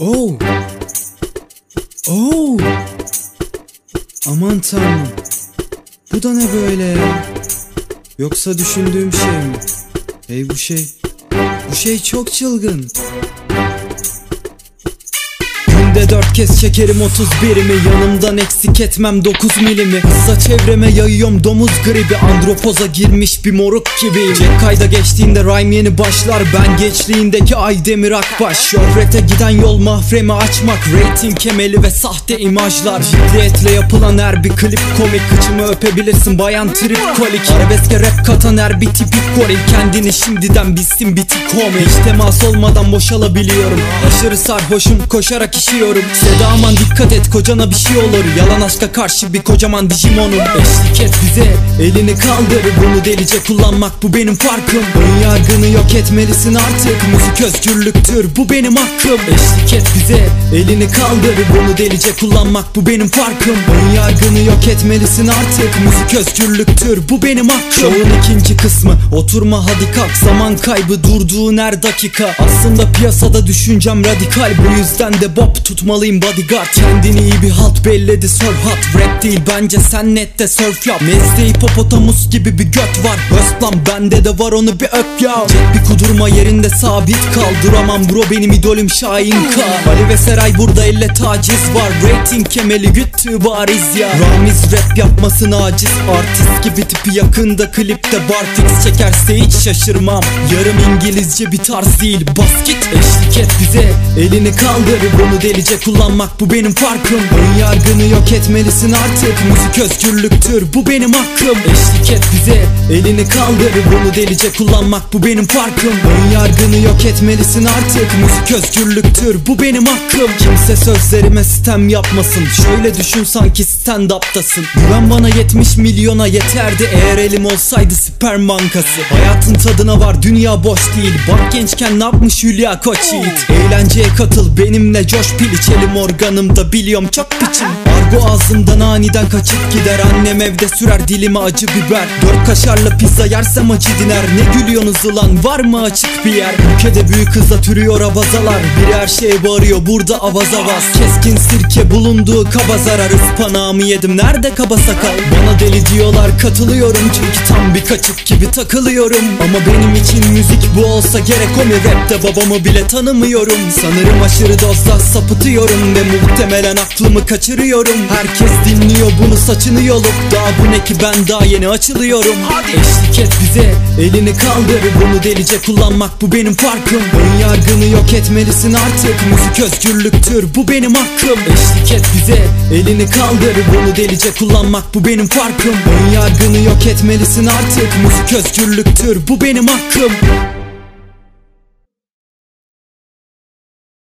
Oh. Oh. Aman tanrım. Bu da ne böyle? Yoksa düşündüğüm şey mi? Hey bu şey. Bu şey çok çılgın. Günde dört kez çekerim 31'imi Yanımdan eksik etmem 9 milimi. Hızla çevreme yayıyorum domuz gribi. Andropoza girmiş bir moruk gibiyim Cep kayda geçtiğinde rhyme yeni başlar. Ben gençliğindeki Aydemir Akbaş. Şöhrete giden yol mahremi açmak. Rating kemeli ve sahte imajlar. Ciddiyetle yapılan her bir klip komik. Kıçımı öpebilirsin bayan trip kolik Arabeske rap katan her bir tipik goril. Kendini şimdiden bilsin bitik komik Hiç temas olmadan boşalabiliyorum. Aşırı sarhoşum koşarak işiyorum Seda aman dikkat et kocana bir şey olur. Yalan aşka karşı bir kocaman Digimon'um Eşlik et bize elini kaldır. Bunu delice kullanmak bu benim farkım. Ön yargını yok etmelisin artık. Müzik özgürlüktür bu benim hakkım. Eşlik et bize elini kaldır. Bunu delice kullanmak bu benim farkım. Ön yargını yok etmelisin artık. Müzik özgürlüktür bu benim hakkım. Şovun ikinci kısmı oturma hadi kalk. Zaman kaybı durduğun her dakika. Aslında piyasada düşüncem radikal. Bu yüzden de bob tutmalıyım bodyguard Kendini iyi bir halt belledi surf hot. Rap değil bence sen nette surf yap. Mesleği hipopotamus gibi bir göt var. Höst lan bende de var onu bir öp ya. Çek bir kudurma yerinde sabit kal. Duramam bro benim idolüm Şahin K Ali ve Seray burada elle taciz var. Rating kemeli güttü bariz ya. Ramiz rap yapmasın aciz. Artist gibi tipi yakında klipte barfix çekerse hiç şaşırmam. Yarım İngilizce bir tarz değil. Bas git Eşlik et bize. Elini kaldır Bunu delice kullanmak bu benim farkım. Ön yargını yok etmelisin artık. Müzik özgürlüktür bu benim hakkım. Eşlik et bize. Elini kaldır Bunu delice kullanmak bu benim farkım. Ön yargını yok etmelisin artık. Müzik özgürlüktür bu benim hakkım. Kimse sözlerime sitem yapmasın. Şöyle düşün sanki stand up'tasın Güven bana 70 milyona yeterdi. Eğer elim olsaydı sperm bankası. Hayatın tadına var dünya boş değil. Bak gençken ne yapmış Hülya Koçyiğit Eğlenceye katıl benimle coş. Piliç Elim organımda biliyorum çok biçim. Argo ağzımdan aniden kaçıp gider. Annem evde sürer dilime acı biber. Dört kaşarlı pizza yersem acı diner. Ne gülüyorsunuz ulan? Var mı açık bir yer? Ülkede büyük hızla türüyor avazalar. Biri her şeye bağırıyor burada avaz avaz. Keskin sirke bulunduğu kaba zarar Ispanağımı yedim. Nerede kaba sakal? Bana deli diyorlar katılıyorum. Çünkü tam bir kaçık gibi takılıyorum. Ama benim için müzik bu olsa gerek. O mi Rapte babamı bile tanımıyorum. Sanırım aşırı dozda sapıtıyorum Ve muhtemelen aklımı kaçırıyorum. Herkes dinliyor bunu saçını yolup. Daha bu ne ki ben daha yeni açılıyorum. Eşlik et bize elini kaldır. Bunu delice kullanmak bu benim farkım. Ön yargını yok etmelisin artık. Müzik özgürlüktür bu benim hakkım Eşlik bize elini kaldır. Bunu delice kullanmak bu benim farkım. Ön yargını yok etmelisin artık. Müzik özgürlüktür bu benim hakkım